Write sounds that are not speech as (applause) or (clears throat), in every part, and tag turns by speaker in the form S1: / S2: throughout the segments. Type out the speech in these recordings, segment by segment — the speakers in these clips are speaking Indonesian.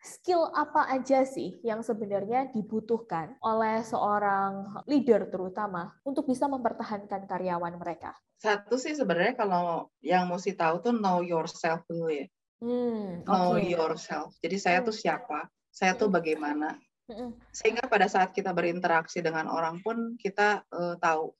S1: skill apa aja sih yang sebenarnya dibutuhkan oleh seorang leader terutama untuk bisa mempertahankan karyawan mereka?
S2: Satu sih sebenarnya kalau yang mesti tahu tuh know yourself dulu ya. Hmm, know yourself. Jadi saya hmm. tuh siapa? Saya tuh hmm. bagaimana? Hmm. Sehingga pada saat kita berinteraksi dengan orang pun kita uh, tahu.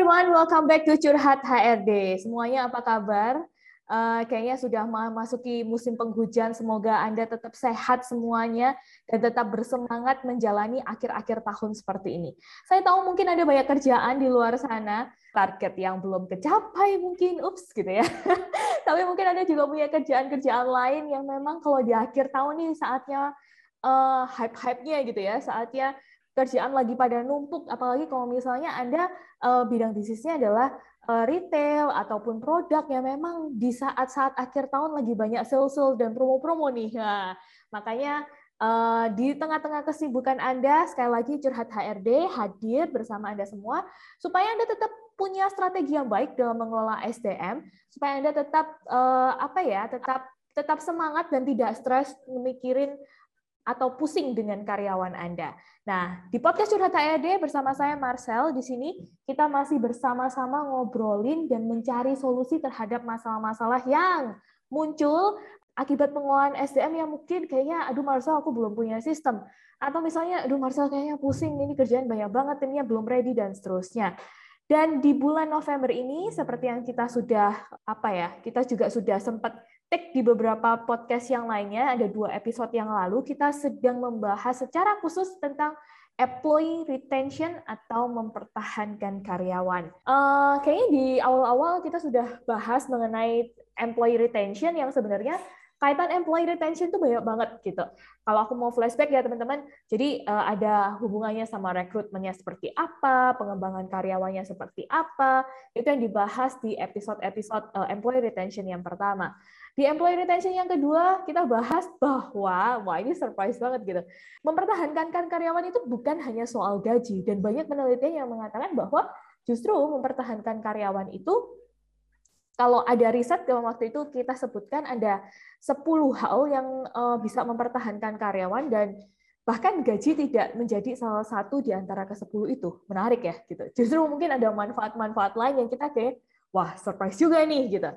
S1: Everyone, welcome back to Curhat HRD. Semuanya apa kabar? Uh, kayaknya sudah memasuki musim penghujan. Semoga Anda tetap sehat semuanya dan tetap bersemangat menjalani akhir-akhir tahun seperti ini. Saya tahu mungkin ada banyak kerjaan di luar sana, target yang belum kecapai mungkin, ups gitu ya. (laughs) Tapi mungkin ada juga punya kerjaan-kerjaan lain yang memang kalau di akhir tahun ini saatnya uh, hype-hype-nya gitu ya, saatnya kerjaan lagi pada numpuk, apalagi kalau misalnya Anda uh, bidang bisnisnya adalah uh, retail ataupun produk yang memang di saat-saat akhir tahun lagi banyak sales-sales dan promo-promo nih. Nah, makanya uh, di tengah-tengah kesibukan Anda, sekali lagi Curhat HRD hadir bersama Anda semua, supaya Anda tetap punya strategi yang baik dalam mengelola SDM, supaya Anda tetap uh, apa ya, tetap tetap semangat dan tidak stres memikirin atau pusing dengan karyawan Anda. Nah, di podcast Curhat HRD bersama saya Marcel, di sini kita masih bersama-sama ngobrolin dan mencari solusi terhadap masalah-masalah yang muncul akibat pengelolaan SDM yang mungkin kayaknya, aduh Marcel aku belum punya sistem. Atau misalnya, aduh Marcel kayaknya pusing, ini kerjaan banyak banget, timnya belum ready, dan seterusnya. Dan di bulan November ini, seperti yang kita sudah apa ya, kita juga sudah sempat take di beberapa podcast yang lainnya, ada dua episode yang lalu, kita sedang membahas secara khusus tentang employee retention atau mempertahankan karyawan. Uh, kayaknya di awal-awal kita sudah bahas mengenai employee retention yang sebenarnya kaitan employee retention itu banyak banget gitu. Kalau aku mau flashback ya teman-teman, jadi uh, ada hubungannya sama rekrutmennya seperti apa, pengembangan karyawannya seperti apa, itu yang dibahas di episode-episode uh, employee retention yang pertama. Di employee retention yang kedua, kita bahas bahwa, wah ini surprise banget gitu, mempertahankan karyawan itu bukan hanya soal gaji, dan banyak penelitian yang mengatakan bahwa justru mempertahankan karyawan itu kalau ada riset waktu itu kita sebutkan ada 10 hal yang eh, bisa mempertahankan karyawan dan bahkan gaji tidak menjadi salah satu di antara ke-10 itu. Menarik ya gitu. Justru mungkin ada manfaat-manfaat lain yang kita kayak wah surprise juga nih gitu.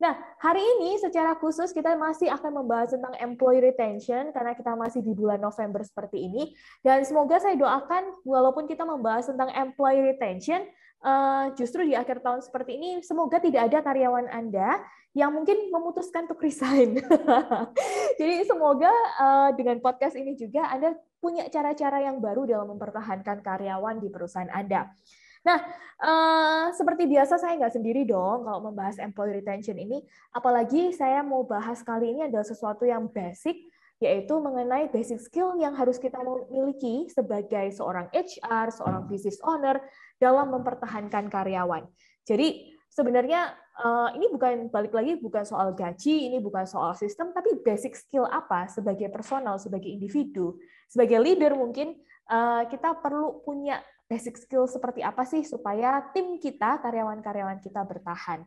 S1: Nah, hari ini secara khusus kita masih akan membahas tentang employee retention karena kita masih di bulan November seperti ini. Dan semoga saya doakan walaupun kita membahas tentang employee retention, eh, justru di akhir tahun seperti ini semoga tidak ada karyawan Anda yang mungkin memutuskan untuk resign. (laughs) Jadi semoga eh, dengan podcast ini juga Anda punya cara-cara yang baru dalam mempertahankan karyawan di perusahaan Anda. Nah, uh, seperti biasa saya nggak sendiri dong kalau membahas employee retention ini, apalagi saya mau bahas kali ini adalah sesuatu yang basic, yaitu mengenai basic skill yang harus kita miliki sebagai seorang HR, seorang business owner dalam mempertahankan karyawan. Jadi sebenarnya uh, ini bukan balik lagi bukan soal gaji, ini bukan soal sistem, tapi basic skill apa sebagai personal, sebagai individu, sebagai leader mungkin uh, kita perlu punya basic skill seperti apa sih supaya tim kita, karyawan-karyawan kita bertahan.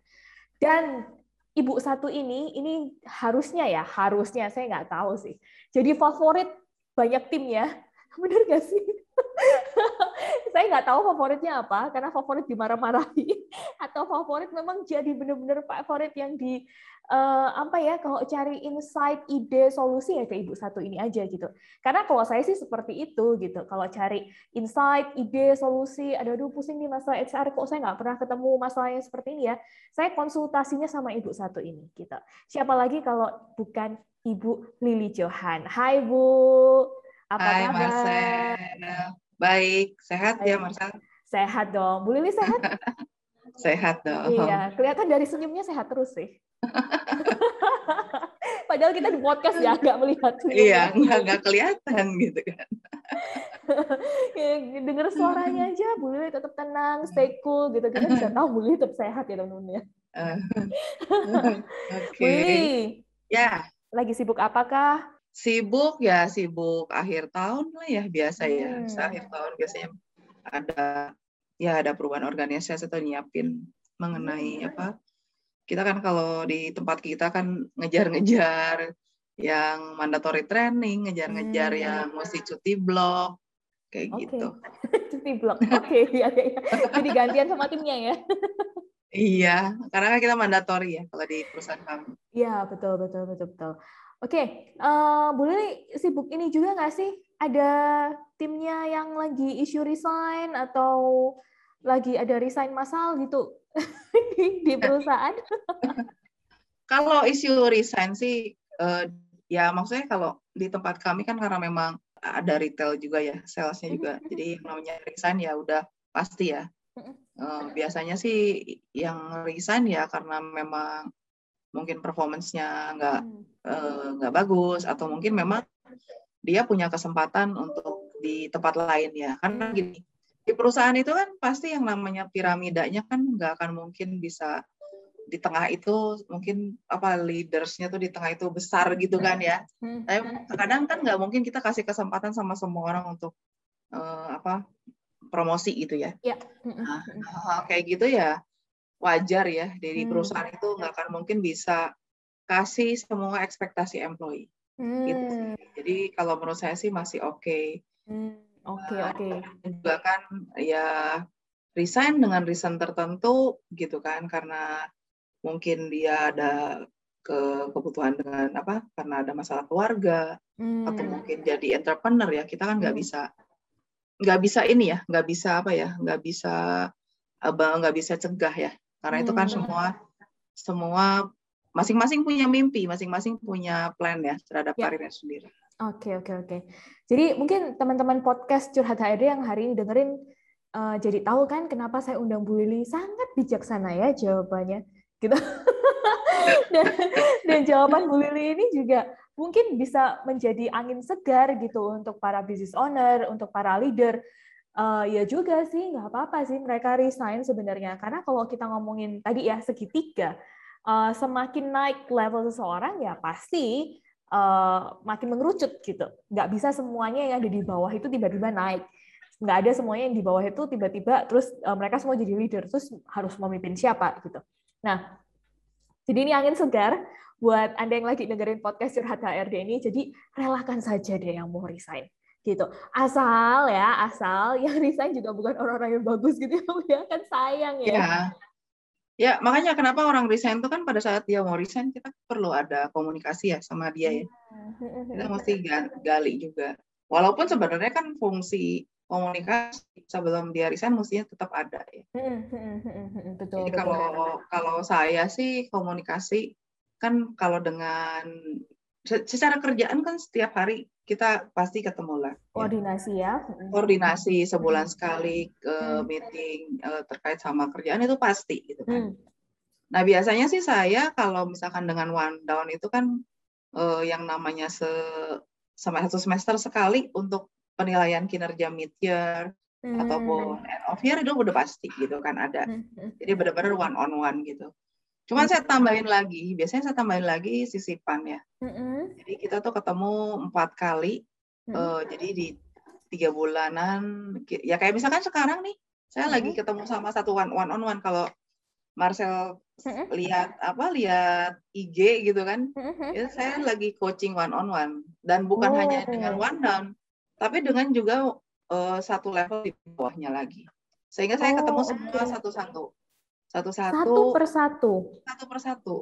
S1: Dan ibu satu ini, ini harusnya ya, harusnya saya nggak tahu sih. Jadi favorit banyak tim ya, (laughs) benar nggak sih? (laughs) saya nggak tahu favoritnya apa, karena favorit dimarah-marahi, (laughs) atau favorit memang jadi benar-benar favorit yang di uh, apa ya kalau cari insight, ide, solusi ya ke ibu satu ini aja gitu. Karena kalau saya sih seperti itu gitu. Kalau cari insight, ide, solusi, ada aduh pusing nih masalah HR kok saya nggak pernah ketemu masalah yang seperti ini ya. Saya konsultasinya sama ibu satu ini gitu. Siapa lagi kalau bukan Ibu Lili Johan. Hai Bu.
S2: Apa Hai kabar? Marcel. Baik, sehat ya, Baik. ya Marcel?
S1: Sehat dong. Bu Lili sehat? (laughs)
S2: sehat dong.
S1: Iya, kelihatan dari senyumnya sehat terus sih. (laughs) Padahal kita di podcast ya nggak melihat.
S2: Iya, nggak nggak kelihatan gitu kan. (laughs)
S1: ya, denger suaranya aja, Bu Lili tetap tenang, stay cool gitu. Kita bisa tahu Bu Lili tetap sehat ya teman-teman ya. Uh,
S2: okay. Bu Lili, Ya.
S1: Lagi sibuk apakah?
S2: Sibuk ya, sibuk akhir tahun lah ya biasa ya. Hmm. Akhir tahun biasanya ada ya ada perubahan organisasi atau nyiapin mengenai hmm. apa kita kan kalau di tempat kita kan ngejar-ngejar yang mandatory training, ngejar-ngejar hmm. yang mesti cuti blok, kayak okay. gitu. (laughs)
S1: cuti blok, oke, okay, iya, iya, iya. Jadi gantian sama timnya ya?
S2: iya, karena kan kita mandatory ya kalau di perusahaan kami.
S1: Iya, betul, betul, betul, betul. Oke, okay. uh, eh, boleh sibuk ini juga nggak sih? Ada timnya yang lagi isu resign atau lagi ada resign massal gitu (laughs) di, di perusahaan? (laughs)
S2: kalau isu resign sih uh, ya maksudnya kalau di tempat kami kan karena memang ada retail juga ya, salesnya juga. Jadi yang namanya resign ya udah pasti ya. Uh, biasanya sih yang resign ya karena memang mungkin performance-nya nggak uh, nggak bagus atau mungkin memang dia punya kesempatan untuk di tempat lain ya. Karena gini, di perusahaan itu kan pasti yang namanya piramidanya kan nggak akan mungkin bisa di tengah itu mungkin apa leadersnya tuh di tengah itu besar gitu kan ya. Hmm. Tapi kadang kan nggak mungkin kita kasih kesempatan sama semua orang untuk uh, apa promosi gitu ya. Ya. Nah, kayak gitu ya wajar ya dari hmm. perusahaan itu nggak akan mungkin bisa kasih semua ekspektasi employee. Gitu hmm. Gitu Jadi kalau menurut saya sih masih oke. Okay.
S1: Hmm. Oke okay, nah, oke.
S2: Okay. Juga kan ya resign dengan reason tertentu gitu kan karena mungkin dia ada ke kebutuhan dengan apa karena ada masalah keluarga hmm. atau mungkin jadi entrepreneur ya kita kan nggak hmm. bisa nggak bisa ini ya nggak bisa apa ya nggak bisa abang nggak bisa cegah ya karena hmm. itu kan hmm. semua semua masing-masing punya mimpi masing-masing punya plan ya terhadap ya. karirnya sendiri
S1: oke oke oke jadi mungkin teman-teman podcast curhat HRD yang hari ini dengerin uh, jadi tahu kan kenapa saya undang Bu Lili sangat bijaksana ya jawabannya gitu. (laughs) dan, dan jawaban Bu Lili ini juga mungkin bisa menjadi angin segar gitu untuk para business owner, untuk para leader. Uh, ya juga sih, nggak apa-apa sih mereka resign sebenarnya. Karena kalau kita ngomongin tadi ya segitiga, uh, semakin naik level seseorang ya pasti uh, makin mengerucut gitu. Nggak bisa semuanya yang ada di bawah itu tiba-tiba naik. Nggak ada semuanya yang di bawah itu tiba-tiba terus uh, mereka semua jadi leader, terus harus memimpin siapa gitu. Nah, jadi ini angin segar buat Anda yang lagi dengerin podcast Curhat HRD ini, jadi relakan saja deh yang mau resign gitu. Asal ya, asal yang (laughs) resign juga bukan orang-orang yang bagus gitu ya, kan sayang ya.
S2: ya. Ya, makanya kenapa orang resign itu kan pada saat dia mau resign kita perlu ada komunikasi ya sama dia ya. Hmm. Kita mesti gali juga. Walaupun sebenarnya kan fungsi komunikasi sebelum dia resign mestinya tetap ada ya. Hmm, hmm, hmm, betul. Jadi betul. kalau kalau saya sih komunikasi kan kalau dengan secara kerjaan kan setiap hari kita pasti ketemu lah.
S1: Ya. Koordinasi ya.
S2: Koordinasi sebulan sekali ke meeting uh, terkait sama kerjaan itu pasti gitu kan. Nah biasanya sih saya kalau misalkan dengan one down itu kan uh, yang namanya se sama satu semester sekali untuk penilaian kinerja mid year hmm. ataupun end of year itu udah pasti gitu kan ada. Hmm. hmm. Jadi benar-benar one on one gitu. Cuman hmm. saya tambahin lagi, biasanya saya tambahin lagi sisipan ya. Hmm. Jadi kita tuh ketemu empat kali. Hmm. Uh, jadi di tiga bulanan, ya kayak misalkan sekarang nih, saya hmm. lagi ketemu sama satu one one on one kalau Marcel hmm. lihat apa lihat IG gitu kan, hmm. ya saya lagi coaching one on one dan bukan oh. hanya dengan one down, tapi dengan juga uh, satu level di bawahnya lagi. Sehingga saya ketemu oh, semua satu-satu. Satu-satu.
S1: Satu persatu.
S2: Satu persatu.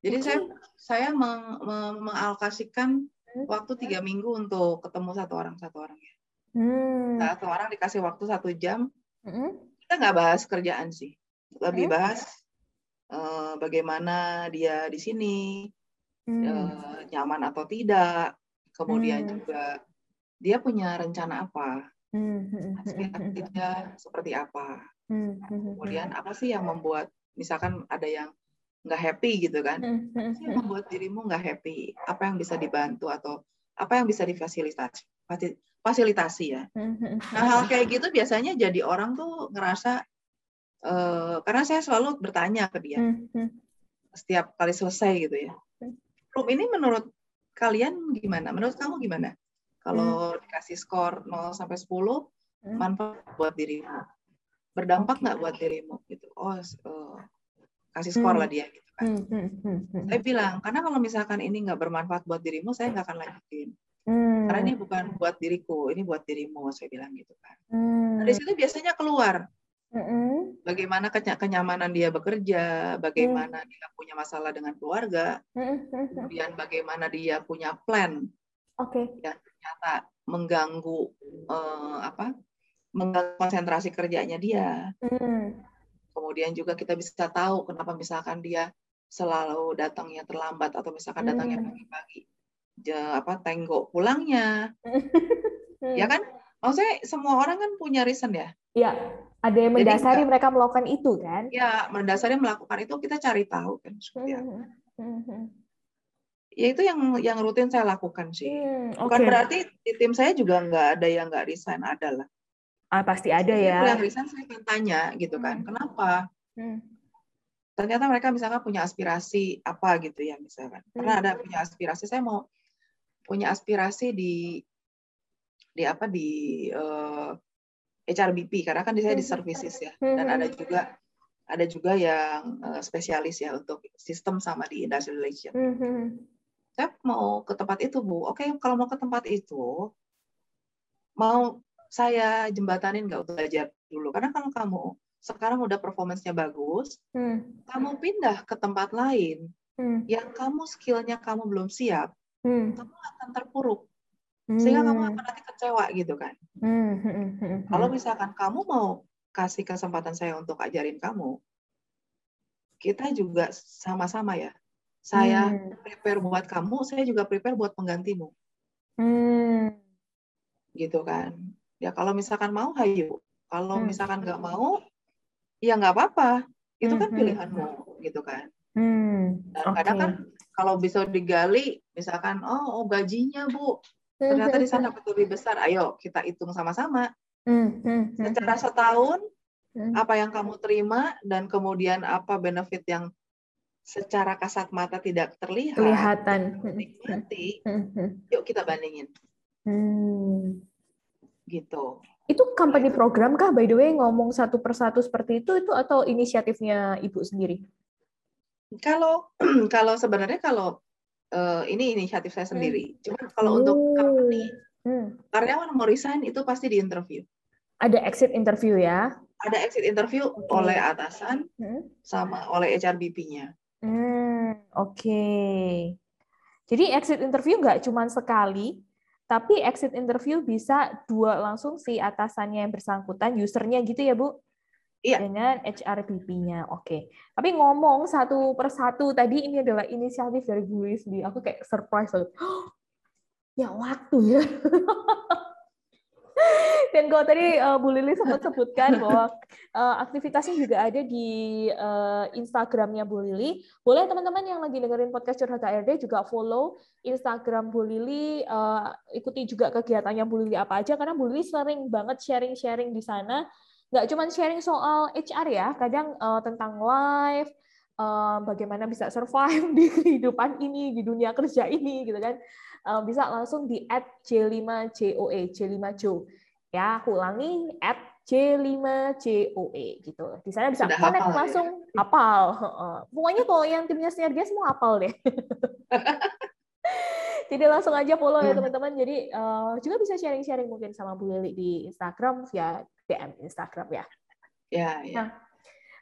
S2: Jadi okay. saya saya meng, meng, mengalokasikan hmm. waktu tiga minggu untuk ketemu satu orang satu orang ya. Hmm. Satu orang dikasih waktu satu jam. Hmm. Kita nggak bahas kerjaan sih, lebih hmm. bahas uh, bagaimana dia di sini hmm. uh, nyaman atau tidak. Kemudian hmm. juga dia punya rencana apa, hmm, aspirasinya seperti apa, kemudian apa sih yang membuat misalkan ada yang nggak happy gitu kan, apa sih yang membuat dirimu nggak happy, apa yang bisa dibantu atau apa yang bisa difasilitasi, fasilitasi ya. Nah hal kayak gitu biasanya jadi orang tuh ngerasa uh, karena saya selalu bertanya ke dia setiap kali selesai gitu ya Room ini menurut kalian gimana? Menurut kamu gimana? Kalau hmm. dikasih skor 0 sampai 10, hmm. manfaat buat dirimu. Berdampak nggak okay. buat dirimu gitu. Oh, uh, kasih skor hmm. lah dia gitu kan. Hmm, hmm. Hmm. Hmm. Saya bilang, karena kalau misalkan ini nggak bermanfaat buat dirimu, saya nggak akan lanjutin. Hmm. Karena ini bukan buat diriku, ini buat dirimu, saya bilang gitu kan. Hmm. Nah, dari situ biasanya keluar hmm Bagaimana kenyamanan dia bekerja, bagaimana mm. dia punya masalah dengan keluarga, kemudian bagaimana dia punya plan.
S1: Oke. Okay.
S2: Dan ternyata mengganggu uh, apa? Mengganggu konsentrasi kerjanya dia. Mm. Kemudian juga kita bisa tahu kenapa misalkan dia selalu datangnya terlambat atau misalkan datangnya mm. pagi-pagi. apa tenggok pulangnya. ya kan? Maksudnya semua orang kan punya reason ya.
S1: Iya ada yang mendasari Jadi, mereka melakukan itu kan?
S2: Ya, mendasari melakukan itu kita cari tahu kan seperti apa. Hmm, hmm, hmm. Ya itu yang yang rutin saya lakukan sih. Hmm, okay. Bukan berarti di tim saya juga nggak ada yang nggak resign, ada lah.
S1: Ah, pasti ada ya.
S2: Yang resign saya akan tanya gitu kan, hmm. kenapa? Hmm. Ternyata mereka misalkan punya aspirasi apa gitu ya misalkan. Karena ada punya aspirasi, saya mau punya aspirasi di di apa di uh, HRBP karena kan saya di hmm. services ya dan ada hmm. juga ada juga yang uh, spesialis ya untuk sistem sama di industrial relation. Saya mau ke tempat itu bu, oke kalau mau ke tempat itu mau saya jembatanin nggak untuk belajar dulu karena kalau kamu sekarang udah performance bagus, mm. kamu pindah ke tempat lain mm. yang kamu skillnya kamu belum siap, mm. kamu akan terpuruk sehingga kamu hmm. akan nanti kecewa gitu kan. Hmm, hmm, Kalau misalkan kamu mau kasih kesempatan saya untuk ajarin kamu, kita juga sama-sama ya. Saya prepare buat kamu, saya juga prepare buat penggantimu. Gitu kan. Ya kalau misalkan mau, hayu. Kalau misalkan nggak mau, ya nggak apa-apa. Itu kan pilihanmu, gitu kan. Dan kadang kan kalau bisa digali, misalkan, oh, oh gajinya bu, ternyata di sana lebih besar. Ayo kita hitung sama-sama. Hmm, hmm, hmm, secara setahun apa yang kamu terima dan kemudian apa benefit yang secara kasat mata tidak terlihat
S1: kelihatan.
S2: nikmati yuk kita bandingin gitu
S1: itu company program kah by the way ngomong satu persatu seperti itu itu atau inisiatifnya ibu sendiri
S2: kalau (clears throat) kalau sebenarnya kalau uh, ini inisiatif saya hmm. sendiri. Hmm. Cuma kalau oh. untuk company, hmm. karyawan mau resign itu pasti di interview.
S1: Ada exit interview ya?
S2: Ada exit interview okay. oleh atasan hmm. sama oleh HRBP-nya.
S1: Hmm, Oke. Okay. Jadi exit interview nggak cuma sekali, tapi exit interview bisa dua langsung si atasannya yang bersangkutan, usernya gitu ya Bu? Iya. Dengan HRBP-nya. Oke. Okay. Tapi ngomong satu persatu tadi ini adalah inisiatif dari gue sendiri. Aku kayak surprise banget. Oh, (gasps) ya waktu ya. (laughs) Dan kalau tadi uh, Bu Lili sempat sebutkan bahwa uh, aktivitasnya juga ada di uh, Instagramnya Bu Lili. Boleh teman-teman yang lagi dengerin podcast Curhat HRD juga follow Instagram Bu Lili, uh, ikuti juga kegiatannya Bu Lili apa aja karena Bu Lili sering banget sharing-sharing di sana nggak cuma sharing soal HR ya, kadang uh, tentang life, uh, bagaimana bisa survive (laughs) di kehidupan ini, di dunia kerja ini, gitu kan. Uh, bisa langsung di at J5COE, J5Jo. Ya, aku ulangi, at J5COE gitu. Di sana bisa Sudah connect hafal, ya? langsung ya? apal. Pokoknya kalau yang timnya sinergia semua apal deh. (laughs) Jadi langsung aja follow ya hmm. teman-teman. Jadi uh, juga bisa sharing-sharing mungkin sama Bu Lili di Instagram via DM Instagram ya.
S2: Ya, ya.
S1: Nah,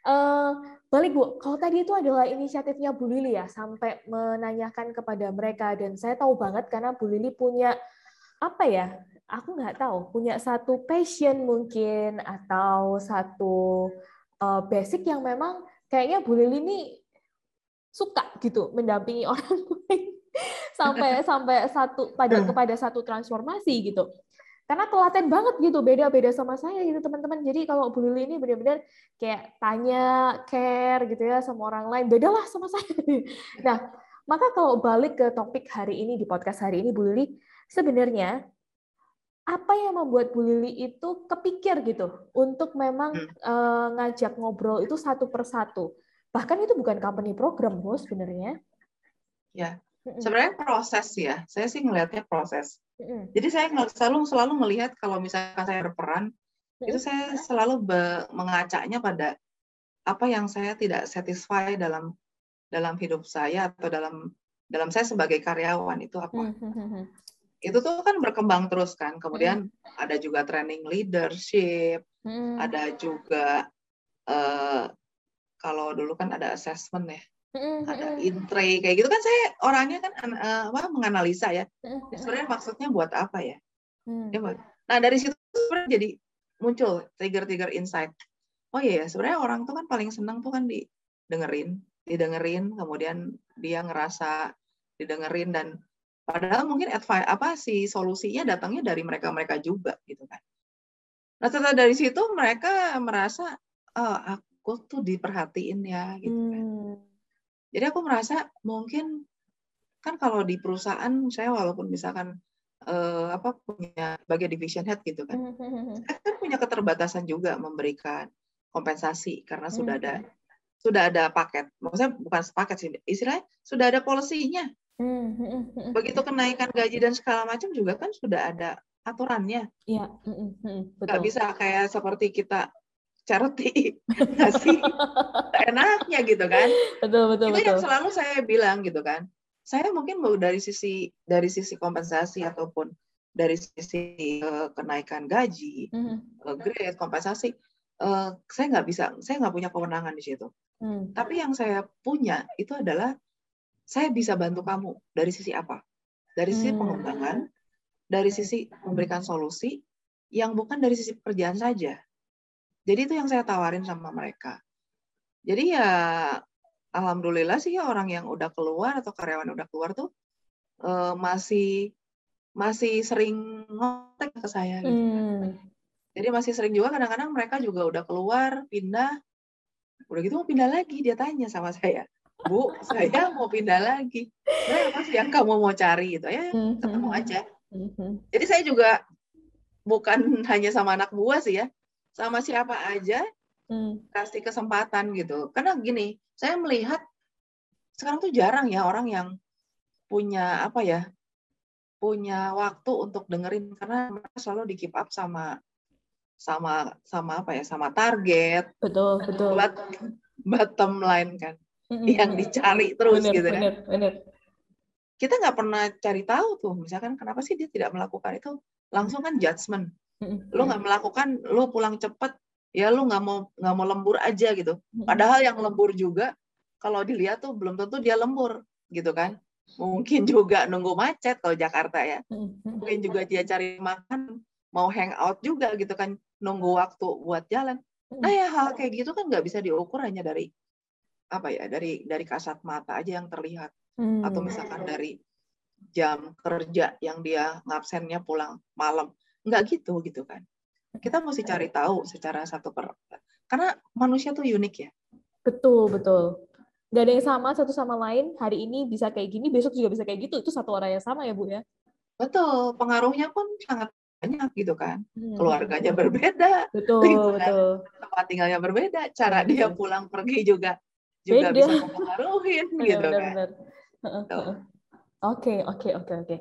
S1: uh, balik Bu, kalau tadi itu adalah inisiatifnya Bu Lili ya, sampai menanyakan kepada mereka dan saya tahu banget karena Bu Lili punya apa ya? Aku nggak tahu, punya satu passion mungkin atau satu uh, basic yang memang kayaknya Bu Lili ini suka gitu mendampingi (laughs) orang lain sampai (laughs) sampai satu pada kepada satu transformasi gitu. Karena telaten banget gitu beda-beda sama saya gitu teman-teman. Jadi kalau Bu Lili ini benar-benar kayak tanya care gitu ya sama orang lain beda lah sama (laughs) saya. Nah maka kalau balik ke topik hari ini di podcast hari ini Bu Lili sebenarnya apa yang membuat Bu Lili itu kepikir gitu untuk memang hmm. uh, ngajak ngobrol itu satu persatu bahkan itu bukan company program bos sebenarnya
S2: ya Sebenarnya proses ya. Saya sih ngelihatnya proses. Jadi saya selalu selalu melihat kalau misalkan saya berperan, itu saya selalu mengacanya pada apa yang saya tidak satisfy dalam dalam hidup saya atau dalam dalam saya sebagai karyawan itu apa? Itu tuh kan berkembang terus kan. Kemudian ada juga training leadership, ada juga uh, kalau dulu kan ada assessment ya. Ada intre kayak gitu kan saya orangnya kan uh, apa menganalisa ya. Sebenarnya maksudnya buat apa ya? Hmm. nah dari situ sebenarnya jadi muncul trigger-trigger insight. Oh iya ya sebenarnya orang tuh kan paling senang tuh kan didengerin didengerin kemudian dia ngerasa didengerin dan padahal mungkin advice apa sih solusinya datangnya dari mereka mereka juga gitu kan. Nah setelah dari situ mereka merasa oh, aku tuh diperhatiin ya gitu kan. Hmm. Jadi aku merasa mungkin kan kalau di perusahaan saya walaupun misalkan uh, apa punya bagian division head gitu kan, hmm, hmm, hmm, saya kan punya keterbatasan juga memberikan kompensasi karena sudah ada sudah ada paket, maksudnya bukan sepaket sih, istilahnya sudah ada polisinya. Begitu kenaikan gaji dan segala macam juga kan sudah ada aturannya. Iya. Nggak bisa kayak seperti kita charity (laughs) ngasih enaknya gitu kan betul betul itu betul. yang selalu saya bilang gitu kan saya mungkin mau dari sisi dari sisi kompensasi ataupun dari sisi uh, kenaikan gaji mm-hmm. uh, grade kompensasi uh, saya nggak bisa saya nggak punya kewenangan di situ mm. tapi yang saya punya itu adalah saya bisa bantu kamu dari sisi apa dari sisi mm. pengembangan dari sisi memberikan solusi yang bukan dari sisi pekerjaan saja jadi itu yang saya tawarin sama mereka. Jadi ya alhamdulillah sih ya orang yang udah keluar atau karyawan udah keluar tuh uh, masih masih sering ngontek ke saya gitu. Hmm. Jadi masih sering juga kadang-kadang mereka juga udah keluar, pindah. Udah gitu mau pindah lagi, dia tanya sama (laughs) saya. Bu, saya mau pindah lagi. Nah, apa sih yang kamu mau cari gitu ya? Hmm, ketemu hmm, aja. Jadi saya juga bukan (laughs) hanya sama anak buah sih ya sama siapa aja hmm. kasih kesempatan gitu. Karena gini, saya melihat sekarang tuh jarang ya orang yang punya apa ya punya waktu untuk dengerin karena mereka selalu di keep up sama sama sama apa ya sama target
S1: betul betul
S2: buat bottom line kan mm-hmm. yang dicari terus bener, gitu kan. bener, bener. kita nggak pernah cari tahu tuh misalkan kenapa sih dia tidak melakukan itu? Langsung kan judgement. Lu nggak melakukan lu pulang cepet ya lu nggak mau nggak mau lembur aja gitu. Padahal yang lembur juga kalau dilihat tuh belum tentu dia lembur gitu kan. Mungkin (laughs) juga nunggu macet kalau Jakarta ya. Mungkin juga dia cari makan mau hang out juga gitu kan. Nunggu waktu buat jalan. Nah ya hal kayak gitu kan nggak bisa diukur hanya dari apa ya dari dari kasat mata aja yang terlihat. Atau misalkan dari jam kerja yang dia ngabsennya pulang malam. Nggak gitu gitu kan. Kita mesti cari tahu secara satu per karena manusia tuh unik ya.
S1: Betul betul. Nggak ada yang sama satu sama lain. Hari ini bisa kayak gini besok juga bisa kayak gitu. Itu satu orang yang sama ya bu ya?
S2: Betul. Pengaruhnya pun sangat banyak gitu kan. Hmm. keluarganya (laughs) berbeda.
S1: Betul gitu kan. betul.
S2: Tempat tinggalnya berbeda. Cara dia pulang pergi juga juga Beda. bisa mempengaruhi (laughs) gitu kan.
S1: oke oke oke oke.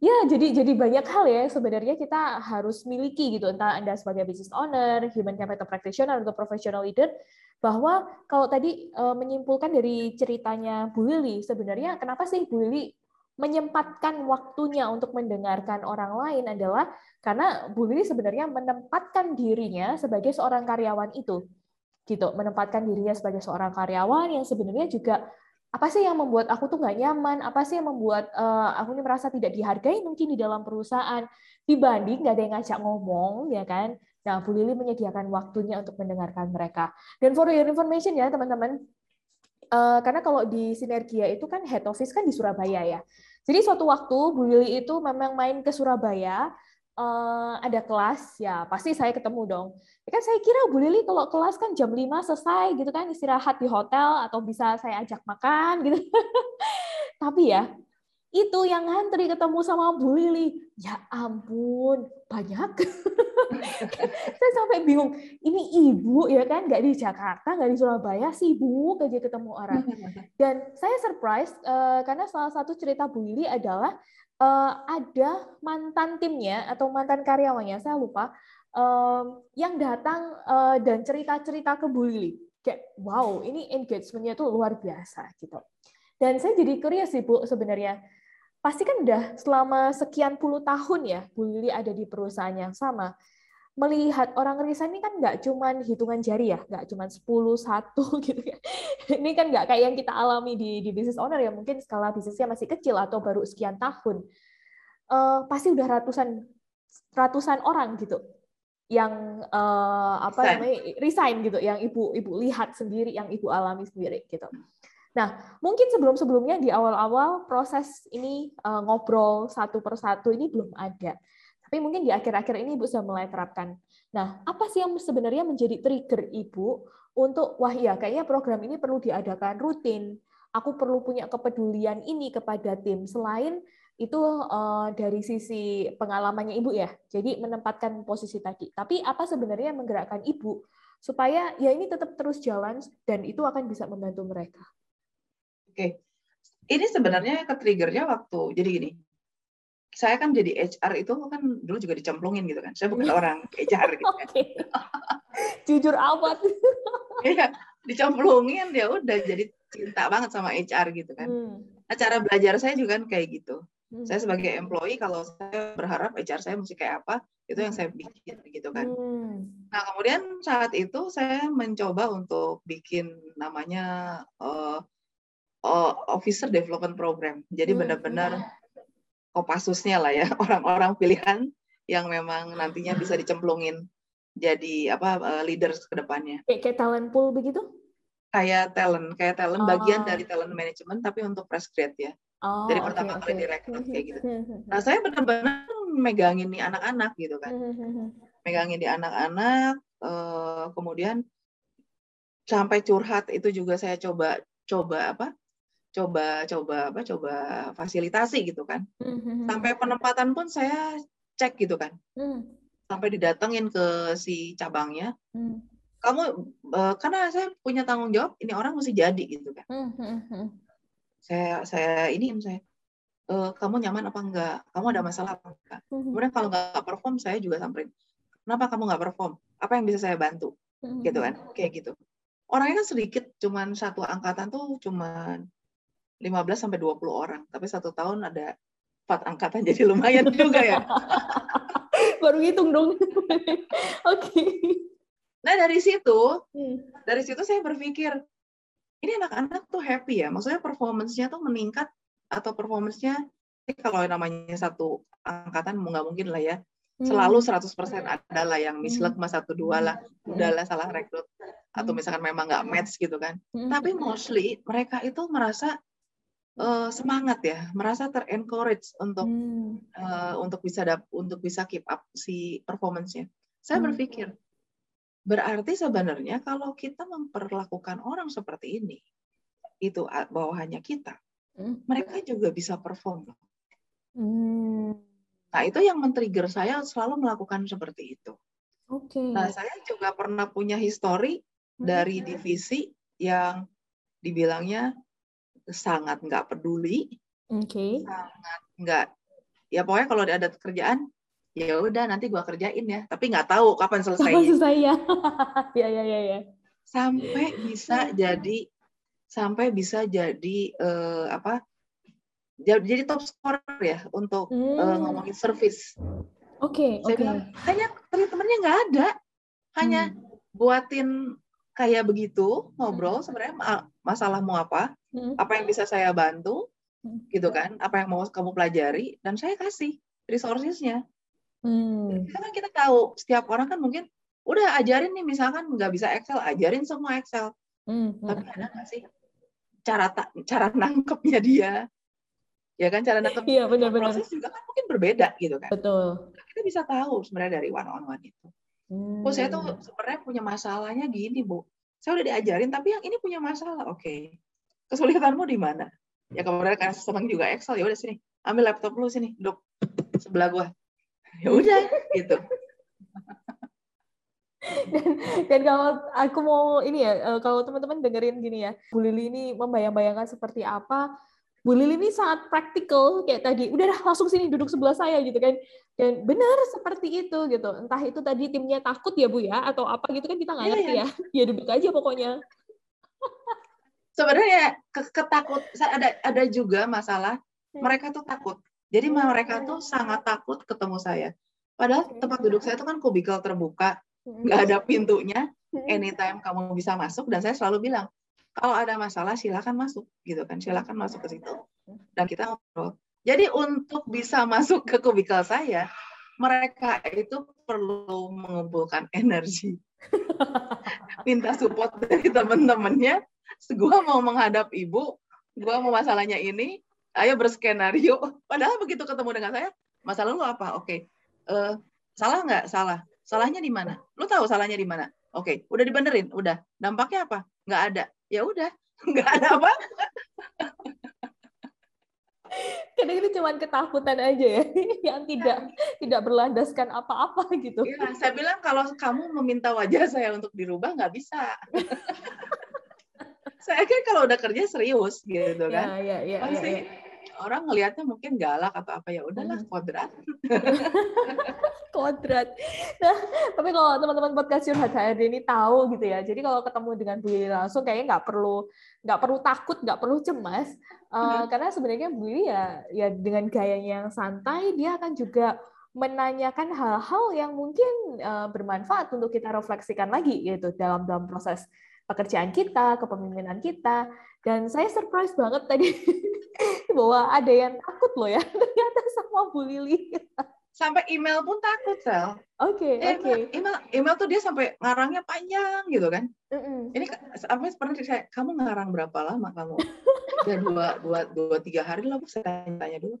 S1: Ya, jadi jadi banyak hal ya sebenarnya kita harus miliki gitu. Entah Anda sebagai business owner, human capital practitioner atau professional leader bahwa kalau tadi uh, menyimpulkan dari ceritanya Bu Lili sebenarnya kenapa sih Bu Lili menyempatkan waktunya untuk mendengarkan orang lain adalah karena Bu Lili sebenarnya menempatkan dirinya sebagai seorang karyawan itu gitu menempatkan dirinya sebagai seorang karyawan yang sebenarnya juga apa sih yang membuat aku tuh nggak nyaman, apa sih yang membuat uh, aku ini merasa tidak dihargai mungkin di dalam perusahaan dibanding nggak ada yang ngajak ngomong, ya kan? Nah, Bu Lili menyediakan waktunya untuk mendengarkan mereka. Dan for your information ya teman-teman, uh, karena kalau di Sinergia itu kan head office kan di Surabaya ya. Jadi suatu waktu Bu Lili itu memang main ke Surabaya, uh, ada kelas, ya pasti saya ketemu dong. Ya kan saya kira Bu Lili kalau kelas kan jam 5 selesai gitu kan istirahat di hotel atau bisa saya ajak makan gitu. (laughs) Tapi ya itu yang ngantri ketemu sama Bu Lili. Ya ampun, banyak. (laughs) saya sampai bingung. Ini ibu ya kan, nggak di Jakarta, nggak di Surabaya, sibuk aja ketemu orang. (laughs) Dan saya surprise uh, karena salah satu cerita Bu Lili adalah uh, ada mantan timnya atau mantan karyawannya, saya lupa, um, yang datang uh, dan cerita-cerita ke Bu Lili. Kayak wow, ini engagementnya tuh luar biasa gitu. Dan saya jadi curious sih Bu sebenarnya pasti kan udah selama sekian puluh tahun ya Bu Lili ada di perusahaan yang sama. Melihat orang resign ini kan nggak cuma hitungan jari ya, nggak cuma 10, satu (laughs) gitu ya. Ini kan nggak kayak yang kita alami di, di business owner ya, mungkin skala bisnisnya masih kecil atau baru sekian tahun. Uh, pasti udah ratusan ratusan orang gitu yang uh, apa resign. namanya resign gitu, yang ibu ibu lihat sendiri, yang ibu alami sendiri gitu. Nah, mungkin sebelum-sebelumnya di awal-awal proses ini uh, ngobrol satu persatu ini belum ada. Tapi mungkin di akhir-akhir ini Ibu sudah mulai terapkan. Nah, apa sih yang sebenarnya menjadi trigger Ibu untuk, wah ya kayaknya program ini perlu diadakan rutin. Aku perlu punya kepedulian ini kepada tim. Selain itu uh, dari sisi pengalamannya Ibu ya. Jadi menempatkan posisi tadi. Tapi apa sebenarnya yang menggerakkan Ibu supaya ya ini tetap terus jalan dan itu akan bisa membantu mereka?
S2: Oke. Ini sebenarnya ke triggernya waktu jadi gini. Saya kan jadi HR itu kan dulu juga dicemplungin gitu kan. Saya bukan orang HR gitu kan.
S1: Jujur amat.
S2: Iya, dicemplungin ya udah jadi cinta banget sama HR gitu kan. Hmm. Nah, cara belajar saya juga kan kayak gitu. Hmm. Saya sebagai employee kalau saya berharap HR saya mesti kayak apa, itu yang saya bikin gitu kan. Hmm. Nah, kemudian saat itu saya mencoba untuk bikin namanya uh, officer development program. Jadi hmm. benar-benar kopasusnya lah ya (laughs) orang-orang pilihan yang memang nantinya bisa dicemplungin jadi apa uh, leaders ke depannya.
S1: Kayak, kayak talent pool begitu?
S2: Kayak talent, kayak talent oh. bagian dari talent management tapi untuk fresh grade ya. Oh, Dari pertama okay, kali okay. direkrut kayak gitu. Hmm, hmm, nah, saya benar-benar megangin nih anak-anak gitu kan. megangin di anak-anak uh, kemudian sampai curhat itu juga saya coba coba apa? Coba coba apa coba fasilitasi gitu kan mm-hmm. sampai penempatan pun saya cek gitu kan mm. sampai didatengin ke si cabangnya mm. kamu uh, karena saya punya tanggung jawab ini orang mesti jadi gitu kan mm-hmm. saya saya ini saya uh, kamu nyaman apa enggak kamu ada masalah apa enggak mm-hmm. kemudian kalau nggak perform saya juga samperin kenapa kamu nggak perform apa yang bisa saya bantu mm-hmm. gitu kan kayak gitu orangnya kan sedikit cuman satu angkatan tuh cuman 15 sampai 20 orang, tapi satu tahun ada empat angkatan jadi lumayan juga ya. (laughs)
S1: Baru hitung dong. (laughs) Oke. okay.
S2: Nah dari situ, hmm. dari situ saya berpikir ini anak-anak tuh happy ya, maksudnya performance-nya tuh meningkat atau performance-nya kalau namanya satu angkatan mau nggak mungkin lah ya hmm. selalu 100% adalah yang mislek hmm. mas satu dua lah hmm. udahlah salah rekrut atau misalkan memang nggak match gitu kan tapi mostly mereka itu merasa uh, semangat ya, merasa terencourage untuk hmm. uh, untuk bisa dap untuk bisa keep up si performance-nya. Saya hmm. berpikir berarti sebenarnya kalau kita memperlakukan orang seperti ini itu bawahannya kita, hmm. mereka juga bisa perform. Hmm. Nah itu yang men-trigger saya selalu melakukan seperti itu.
S1: Okay.
S2: Nah saya juga pernah punya histori hmm. dari divisi yang dibilangnya sangat nggak peduli,
S1: okay.
S2: sangat nggak ya pokoknya kalau ada kerjaan ya udah nanti gua kerjain ya, tapi nggak tahu kapan selesainya.
S1: Kapan selesai ya? (laughs) ya ya ya ya.
S2: Sampai bisa jadi sampai bisa jadi uh, apa? Jadi top scorer ya untuk hmm. uh, ngomongin service.
S1: Oke, okay, oke. Okay.
S2: hanya teman-temannya nggak ada, hanya hmm. buatin kayak begitu ngobrol hmm. sebenarnya masalahmu apa, hmm. apa yang bisa saya bantu, hmm. gitu kan, apa yang mau kamu pelajari, dan saya kasih resourcesnya. Hmm. Karena kita tahu setiap orang kan mungkin udah ajarin nih misalkan nggak bisa Excel, ajarin semua Excel. Hmm. Tapi ada nggak sih cara ta cara nangkepnya dia? Ya kan cara nangkep
S1: iya, benar,
S2: proses juga kan mungkin berbeda gitu kan.
S1: Betul.
S2: Kita bisa tahu sebenarnya dari one on one itu. Hmm. Oh, saya tuh hmm. sebenarnya punya masalahnya gini, Bu. Saya udah diajarin, tapi yang ini punya masalah. Oke. Okay. Kesulitanmu di mana? ya kemudian karena senang juga Excel ya udah sini ambil laptop lu sini duduk sebelah gua (laughs) ya udah gitu
S1: dan, dan kalau aku mau ini ya, eh, kalau teman-teman dengerin gini ya, Bu Lili ini membayang-bayangkan seperti apa, Bu Lili ini sangat praktikal kayak tadi, udah dah langsung sini duduk sebelah saya gitu kan. Dan benar seperti itu gitu. Entah itu tadi timnya takut ya Bu ya, atau apa gitu kan kita nggak iya, ngerti yeah, ya. (laughs) Ya duduk aja pokoknya. (laughs)
S2: Sebenarnya ketakut ada ada juga masalah. Hmm. mereka tuh takut. Jadi hmm. mereka tuh sangat takut ketemu saya. Padahal tempat duduk saya itu kan kubikel terbuka, nggak ada pintunya. Anytime kamu bisa masuk dan saya selalu bilang kalau ada masalah silakan masuk gitu kan. Silakan masuk ke situ. Dan kita ngobrol. Jadi untuk bisa masuk ke kubikel saya mereka itu perlu mengumpulkan energi. (laughs) Minta support dari teman-temannya (laughs) gue mau menghadap ibu gue mau masalahnya ini ayo berskenario (laughs) padahal begitu ketemu dengan saya masalah lu apa oke okay. uh, eh, salah nggak salah Salahnya di mana? Lu tahu salahnya di mana? Oke, udah dibenerin, udah. Dampaknya apa? Nggak ada. Ya udah, (laughs) nggak ada apa.
S1: Kadang itu cuma ketakutan aja ya, yang tidak tidak berlandaskan apa-apa gitu.
S2: Iya, saya bilang kalau kamu meminta wajah saya untuk dirubah nggak bisa. Saya kan kalau udah kerja serius gitu kan.
S1: Ya, ya, ya,
S2: Pasti ya, ya. orang ngelihatnya mungkin galak atau apa ya udahlah hmm. kuadrat. (laughs)
S1: kodrat. Nah, tapi kalau teman-teman podcast Curhat HRD ini tahu gitu ya. Jadi kalau ketemu dengan Bu Lili langsung kayaknya nggak perlu nggak perlu takut, nggak perlu cemas. Uh, karena sebenarnya Bu Lili ya ya dengan gayanya yang santai dia akan juga menanyakan hal-hal yang mungkin uh, bermanfaat untuk kita refleksikan lagi gitu dalam dalam proses pekerjaan kita, kepemimpinan kita. Dan saya surprise banget tadi (laughs) bahwa ada yang takut loh ya (laughs) ternyata sama Bu Lili
S2: sampai email pun takut sel.
S1: Oke okay, oke. Okay.
S2: Email email tuh dia sampai ngarangnya panjang gitu kan. Mm -mm. Ini sampai pernah saya kamu ngarang berapa lama kamu? (laughs) ya dua dua dua tiga hari lah saya tanya dulu.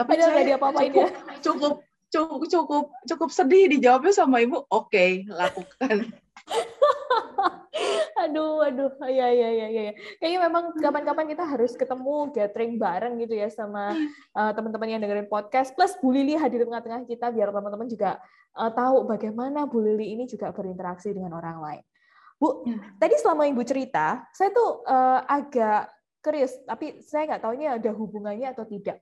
S1: Tapi Padahal saya dia apa
S2: cukup, cukup cukup cukup cukup sedih dijawabnya sama ibu. Oke okay, lakukan. (laughs)
S1: aduh, aduh, ya, ya, ya, ya. Kayaknya memang kapan-kapan kita harus ketemu gathering bareng gitu ya sama uh, teman-teman yang dengerin podcast. Plus Bu Lili hadir di tengah-tengah kita biar teman-teman juga uh, tahu bagaimana Bu Lili ini juga berinteraksi dengan orang lain. Bu, ya. tadi selama Ibu cerita, saya tuh uh, agak curious, tapi saya nggak tahu ini ada hubungannya atau tidak.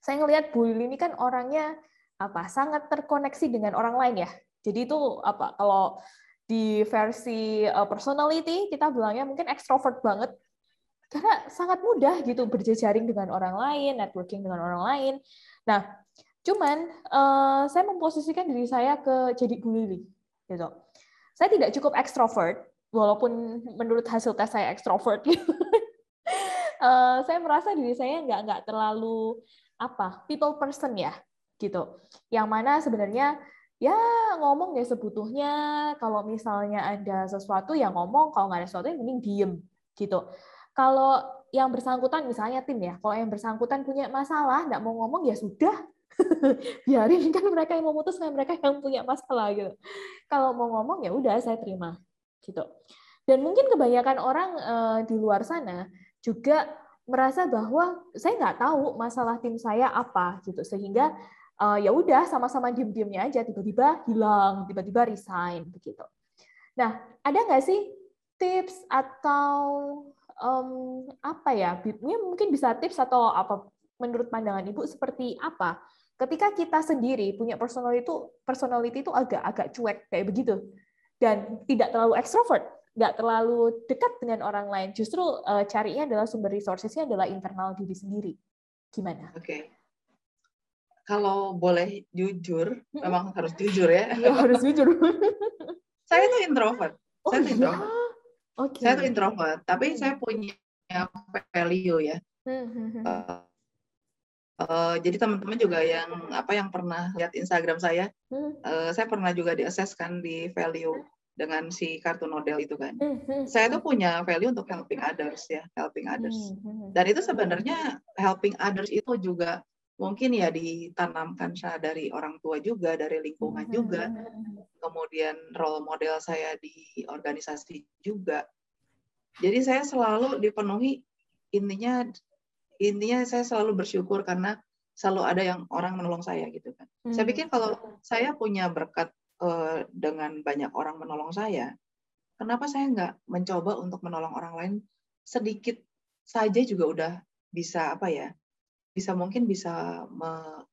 S1: Saya ngelihat Bu Lili ini kan orangnya apa sangat terkoneksi dengan orang lain ya. Jadi itu apa kalau di versi uh, personality kita bilangnya mungkin extrovert banget karena sangat mudah gitu berjejaring dengan orang lain, networking dengan orang lain. Nah, cuman uh, saya memposisikan diri saya ke jadi Bu gitu. Saya tidak cukup extrovert walaupun menurut hasil tes saya extrovert gitu. (laughs) uh, saya merasa diri saya nggak nggak terlalu apa people person ya gitu. Yang mana sebenarnya ya ngomong ya sebutuhnya. Kalau misalnya ada sesuatu yang ngomong. Kalau nggak ada sesuatu yang mending diem gitu. Kalau yang bersangkutan misalnya tim ya kalau yang bersangkutan punya masalah nggak mau ngomong ya sudah. (laughs) Biarin kan mereka yang memutuskan mereka yang punya masalah gitu. Kalau mau ngomong ya udah saya terima gitu. Dan mungkin kebanyakan orang uh, di luar sana juga merasa bahwa saya nggak tahu masalah tim saya apa gitu. Sehingga uh, ya udah sama-sama diem-diemnya aja tiba-tiba hilang tiba-tiba resign begitu. Nah ada nggak sih tips atau um, apa ya mungkin bisa tips atau apa menurut pandangan ibu seperti apa? Ketika kita sendiri punya personality itu personality itu agak-agak cuek kayak begitu. Dan tidak terlalu ekstrovert nggak terlalu dekat dengan orang lain. Justru uh, carinya adalah sumber resourcesnya adalah internal diri sendiri. Gimana?
S2: Oke, okay kalau boleh jujur, memang harus jujur ya.
S1: ya harus jujur. (laughs)
S2: saya tuh introvert. Oh, saya tuh iya? introvert. Okay. Saya tuh introvert, tapi hmm. saya punya value ya. Hmm. Uh, uh, jadi teman-teman juga yang apa yang pernah lihat Instagram saya, hmm. uh, saya pernah juga diaseskan di value dengan si kartu model itu kan. Hmm. Saya tuh punya value untuk helping others ya, helping others. Hmm. Dan itu sebenarnya helping others itu juga mungkin ya ditanamkan saya dari orang tua juga, dari lingkungan hmm. juga, kemudian role model saya di organisasi juga. Jadi saya selalu dipenuhi intinya intinya saya selalu bersyukur karena selalu ada yang orang menolong saya gitu kan. Hmm. Saya pikir kalau saya punya berkat uh, dengan banyak orang menolong saya, kenapa saya nggak mencoba untuk menolong orang lain sedikit saja juga udah bisa apa ya? Bisa mungkin bisa me,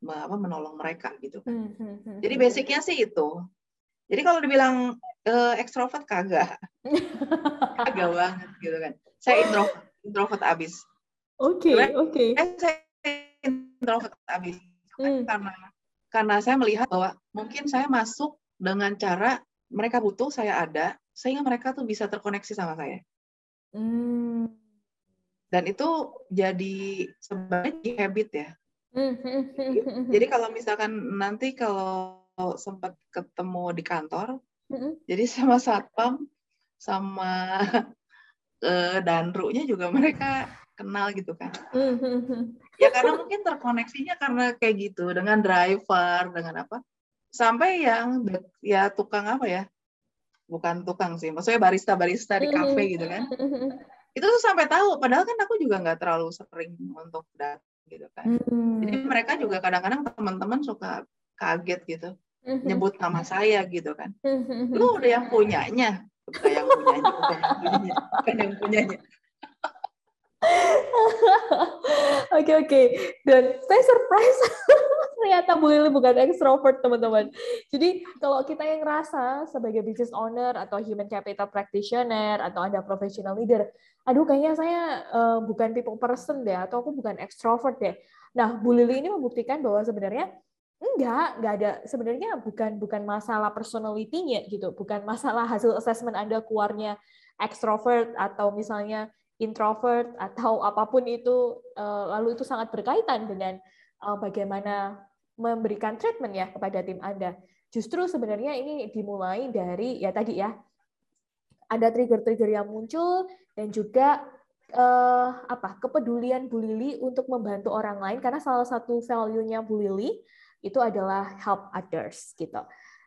S2: me, apa, menolong mereka gitu kan. Hmm. hmm, hmm Jadi hmm. basicnya sih itu. Jadi kalau dibilang uh, ekstrovert kagak, (laughs) kagak banget gitu kan. Saya introvert, introvert abis.
S1: Oke, okay, oke. Okay.
S2: Saya introvert abis hmm. karena karena saya melihat bahwa mungkin saya masuk dengan cara mereka butuh saya ada sehingga mereka tuh bisa terkoneksi sama saya hmm. Dan itu jadi sebenarnya habit ya hmm. jadi kalau misalkan nanti kalau sempat ketemu di kantor hmm. jadi sama satpam sama uh, (laughs) danrunya juga mereka kenal gitu kan. ya karena mungkin terkoneksinya karena kayak gitu dengan driver, dengan apa? Sampai yang ya tukang apa ya? Bukan tukang sih, maksudnya barista-barista di kafe gitu kan. Itu tuh sampai tahu, padahal kan aku juga nggak terlalu sering untuk datang gitu kan. Jadi mereka juga kadang-kadang teman-teman suka kaget gitu, nyebut nama saya gitu kan. Lu udah yang punyanya, bukan yang punyanya, bukan yang punyanya, bukan yang punyanya.
S1: Oke oke. Dan saya surprise (laughs) ternyata Bu Lili bukan extrovert teman-teman. Jadi kalau kita yang ngerasa sebagai business owner atau human capital practitioner atau ada professional leader, aduh kayaknya saya uh, bukan people person deh atau aku bukan extrovert deh. Nah Bu Lili ini membuktikan bahwa sebenarnya enggak, enggak ada sebenarnya bukan bukan masalah personality-nya gitu, bukan masalah hasil assessment Anda keluarnya extrovert atau misalnya introvert atau apa pun itu eh, lalu itu sangat berkaitan dengan eh, bagaimana memberikan treatment ya kepada tim Anda. Justru sebenarnya ini dimulai dari ya tadi ya ada trigger-trigger yang muncul dan juga eh, apa kepedulian Bu Lili untuk membantu orang lain karena salah satu value-nya Bu Lili itu adalah help others gitu.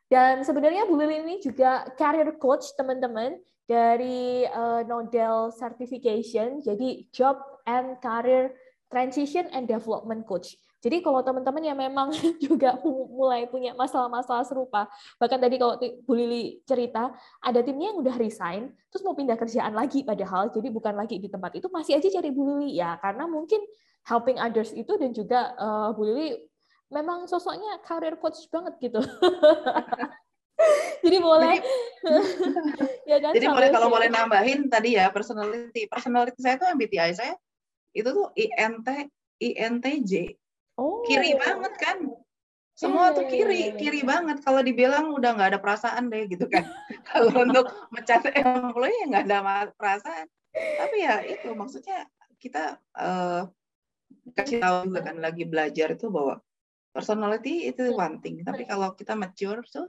S1: Dan sebenarnya Bu Lili ini juga career coach teman-teman dari uh, Nodel Certification, jadi Job and Career Transition and Development Coach. Jadi kalau teman-teman yang memang (laughs) juga mulai punya masalah-masalah serupa, bahkan tadi kalau Bu Lili cerita, ada timnya yang udah resign, terus mau pindah kerjaan lagi padahal, jadi bukan lagi di tempat itu, masih aja cari Bu Lili. Ya, karena mungkin helping others itu dan juga uh, Bu Lili memang sosoknya career coach banget gitu. (laughs) jadi boleh (laughs)
S2: ya kan jadi boleh kalau boleh nambahin tadi ya personality personality saya tuh MBTI saya itu tuh INT INTJ oh. kiri banget kan semua tuh kiri kiri banget kalau dibilang udah nggak ada perasaan deh gitu kan (laughs) kalau untuk mencat (laughs) employee ya nggak ada perasaan tapi ya itu maksudnya kita uh, kasih tahu juga kan lagi belajar itu bahwa personality itu one thing tapi kalau kita mature tuh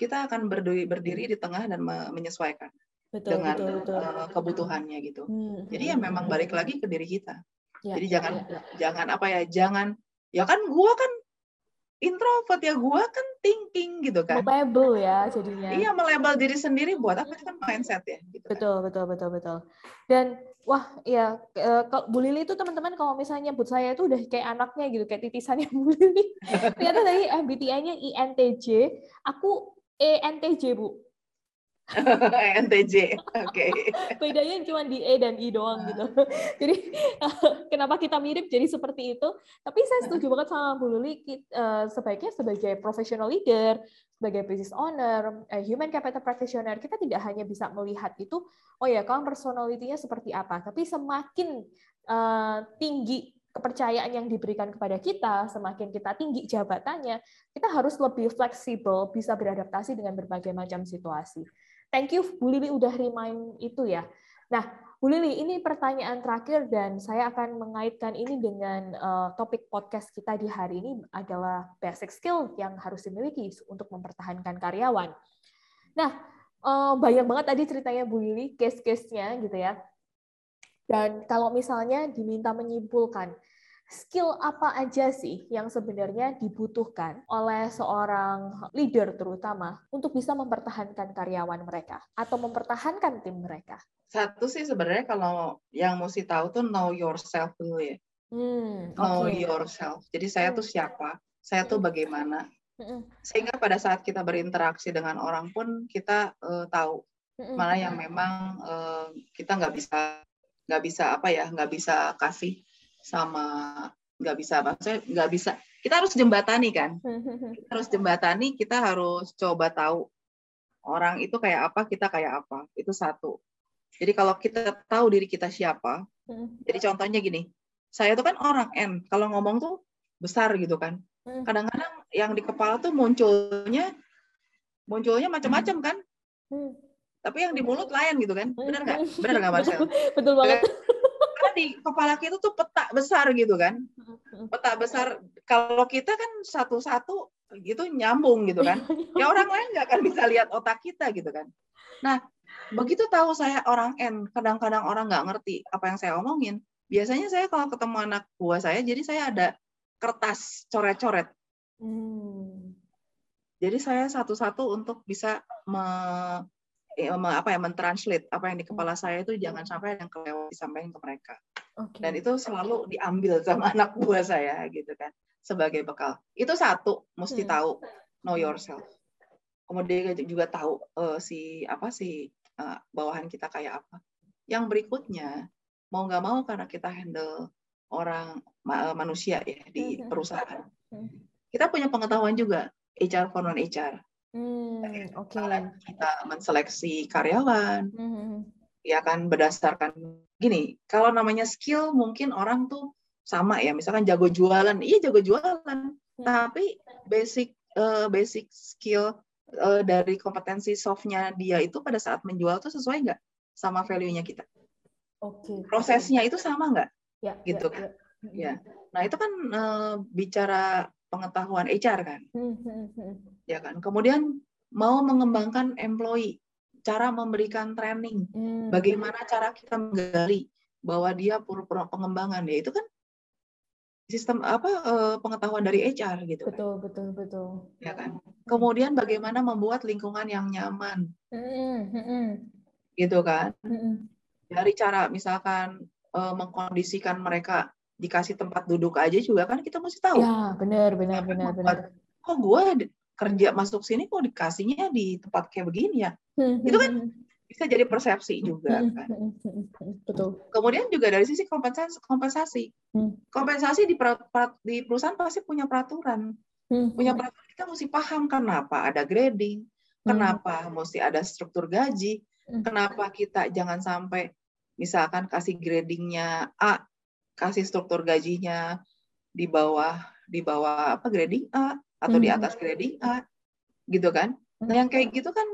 S2: kita akan berdiri berdiri di tengah dan menyesuaikan betul, dengan betul, betul. Uh, kebutuhannya gitu. Hmm, Jadi ya hmm, memang hmm. balik lagi ke diri kita. Ya, Jadi jangan ya, ya. jangan apa ya, jangan ya kan gua kan introvert ya gua kan thinking gitu kan.
S1: Melabel ya jadinya.
S2: Iya melabel diri sendiri buat apa itu kan mindset ya. Gitu
S1: betul kan. betul betul betul. Dan wah ya Bu Lili itu teman-teman kalau misalnya nyebut saya itu udah kayak anaknya gitu kayak titisannya (laughs) Bu Lili. Ternyata tadi MBTI-nya INTJ. Aku ENTJ, Bu. (laughs)
S2: ENTJ, oke. Okay.
S1: Bedanya cuma di E dan I doang gitu. (laughs) Jadi (laughs) kenapa kita mirip jadi seperti itu? Tapi saya setuju banget sama Bu Luli, eh, sebaiknya sebagai professional leader, sebagai business owner, eh, human capital practitioner, kita tidak hanya bisa melihat itu, oh ya, kamu personality-nya seperti apa, tapi semakin uh, tinggi kepercayaan yang diberikan kepada kita, semakin kita tinggi jabatannya, kita harus lebih fleksibel, bisa beradaptasi dengan berbagai macam situasi. Thank you, Bu Lili udah remind itu ya. Nah, Bu Lili, ini pertanyaan terakhir dan saya akan mengaitkan ini dengan uh, topik podcast kita di hari ini adalah basic skill yang harus dimiliki untuk mempertahankan karyawan. Nah, uh, banyak banget tadi ceritanya Bu Lili, case-case-nya gitu ya. Dan kalau misalnya diminta menyimpulkan, skill apa aja sih yang sebenarnya dibutuhkan oleh seorang leader terutama untuk bisa mempertahankan karyawan mereka atau mempertahankan tim mereka?
S2: Satu sih sebenarnya kalau yang mesti tahu tuh know yourself dulu ya. Hmm, know yourself. Jadi saya tuh hmm. siapa, saya tuh hmm. bagaimana. Hmm. Sehingga pada saat kita berinteraksi dengan orang pun kita uh, tahu mana yang memang uh, kita nggak bisa nggak bisa apa ya nggak bisa kasih sama nggak bisa apa saya nggak bisa. Kita harus jembatani kan? Kita (laughs) harus jembatani kita harus coba tahu orang itu kayak apa kita kayak apa. Itu satu. Jadi kalau kita tahu diri kita siapa hmm. jadi contohnya gini. Saya tuh kan orang N kalau ngomong tuh besar gitu kan. Hmm. kadang-kadang yang di kepala tuh munculnya munculnya macam-macam kan. Hmm. tapi yang di mulut lain gitu kan. Benar nggak? Benar nggak Marcel? (laughs)
S1: Betul banget
S2: di kepala kita tuh peta besar gitu kan. Peta besar. Kalau kita kan satu-satu gitu nyambung gitu kan. Ya orang lain nggak akan bisa lihat otak kita gitu kan. Nah begitu tahu saya orang N kadang-kadang orang nggak ngerti apa yang saya omongin. Biasanya saya kalau ketemu anak buah saya jadi saya ada kertas coret-coret. Hmm. jadi saya satu-satu untuk bisa me, apa ya mentranslate apa yang di kepala saya itu jangan sampai yang kelewat disampaikan ke mereka. Okay. Dan itu selalu diambil sama (laughs) anak buah saya gitu kan sebagai bekal. Itu satu mesti hmm. tahu know yourself. Kemudian juga tahu uh, si apa sih uh, bawahan kita kayak apa. Yang berikutnya mau nggak mau karena kita handle orang ma manusia ya di hmm. perusahaan. Hmm. Kita punya pengetahuan juga HR for non HR Hmm, Oke. Okay. Kita menseleksi karyawan, hmm. ya kan berdasarkan gini. Kalau namanya skill mungkin orang tuh sama ya. Misalkan jago jualan, iya jago jualan. Hmm. Tapi basic uh, basic skill uh, dari kompetensi softnya dia itu pada saat menjual tuh sesuai nggak sama value-nya kita? Oke. Okay. Prosesnya itu sama nggak? Ya. Gitu ya, kan? Ya. ya. Nah itu kan uh, bicara pengetahuan HR kan. Hmm, hmm, hmm. Ya kan. Kemudian mau mengembangkan employee, cara memberikan training, bagaimana cara kita menggali bahwa dia perlu pengembangan ya itu kan sistem apa eh, pengetahuan dari HR gitu
S1: kan. betul betul betul.
S2: Ya kan? Kemudian bagaimana membuat lingkungan yang nyaman. Gitu kan? Dari cara misalkan eh, mengkondisikan mereka dikasih tempat duduk aja juga kan kita mesti tahu.
S1: Ya, benar, benar, benar, benar.
S2: Kok gue kerja masuk sini kok dikasihnya di tempat kayak begini ya? Hmm, Itu kan hmm, hmm. bisa jadi persepsi juga kan. Betul. Kemudian juga dari sisi kompensasi, kompensasi, kompensasi di, di perusahaan pasti punya peraturan, punya peraturan kita mesti paham kenapa ada grading, kenapa mesti ada struktur gaji, kenapa kita jangan sampai misalkan kasih gradingnya A kasih struktur gajinya di bawah di bawah apa grading A atau hmm. di atas grading A gitu kan nah yang kayak gitu kan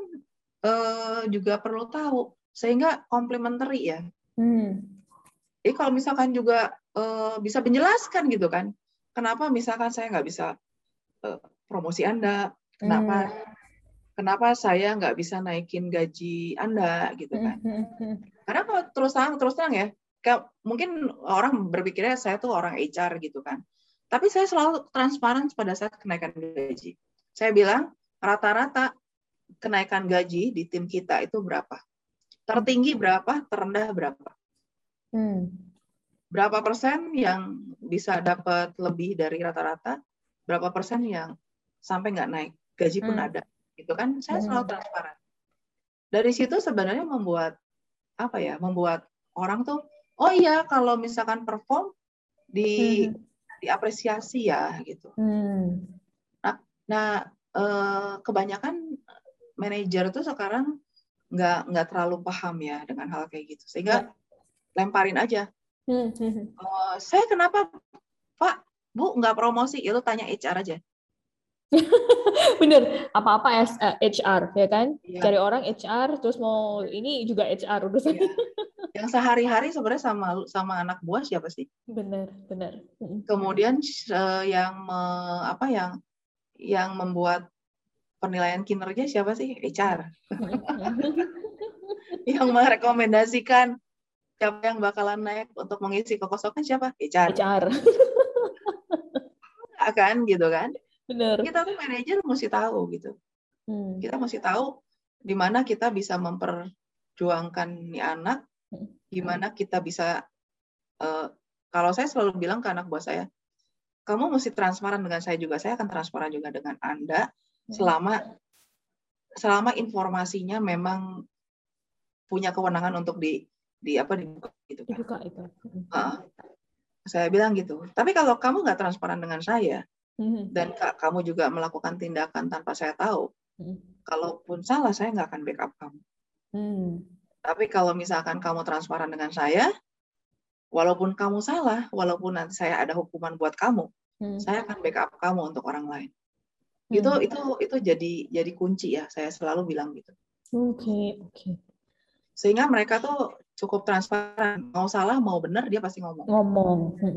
S2: uh, juga perlu tahu sehingga complementary ya hmm. jadi kalau misalkan juga uh, bisa menjelaskan gitu kan kenapa misalkan saya nggak bisa uh, promosi anda kenapa hmm. kenapa saya nggak bisa naikin gaji anda gitu kan hmm. karena kalau terus terang terus terang ya kayak mungkin orang berpikirnya saya tuh orang HR gitu kan. Tapi saya selalu transparan pada saat kenaikan gaji. Saya bilang rata-rata kenaikan gaji di tim kita itu berapa? Tertinggi berapa? Terendah berapa? Hmm. Berapa persen yang bisa dapat lebih dari rata-rata? Berapa persen yang sampai nggak naik? Gaji pun hmm. ada. Gitu kan? Saya selalu hmm. transparan. Dari situ sebenarnya membuat apa ya? Membuat orang tuh oh iya kalau misalkan perform di hmm. diapresiasi ya gitu. Hmm. Nah, nah eh, kebanyakan manajer tuh sekarang nggak nggak terlalu paham ya dengan hal kayak gitu sehingga ya. lemparin aja. Hmm. Uh, saya kenapa Pak Bu nggak promosi? Itu ya, tanya HR aja. (laughs)
S1: Bener, apa-apa HR ya kan? Ya. Cari orang HR, terus mau ini juga HR udah. Ya
S2: yang sehari-hari sebenarnya sama sama anak buah siapa sih?
S1: Benar, benar.
S2: Kemudian uh, yang me, apa yang yang membuat penilaian kinerja siapa sih? HR. (laughs) yang merekomendasikan siapa yang bakalan naik untuk mengisi kekosongan siapa? HR.
S1: HR.
S2: Akan gitu kan?
S1: Benar.
S2: Kita tuh manajer mesti tahu gitu. Hmm. Kita mesti tahu di mana kita bisa memper memperjuangkan nih anak, gimana kita bisa uh, kalau saya selalu bilang ke anak buah saya, kamu mesti transparan dengan saya juga, saya akan transparan juga dengan Anda selama selama informasinya memang punya kewenangan untuk di di apa dibuka gitu kan. Dibuka itu. Uh, saya bilang gitu. Tapi kalau kamu nggak transparan dengan saya hmm. dan kamu juga melakukan tindakan tanpa saya tahu, hmm. kalaupun salah saya nggak akan backup kamu. Hmm. Tapi kalau misalkan kamu transparan dengan saya, walaupun kamu salah, walaupun nanti saya ada hukuman buat kamu, hmm. saya akan backup kamu untuk orang lain. Hmm. Itu itu itu jadi jadi kunci ya. Saya selalu bilang gitu.
S1: Oke okay, oke. Okay.
S2: Sehingga mereka tuh cukup transparan. Mau salah, mau benar, dia pasti ngomong.
S1: Ngomong. Oke,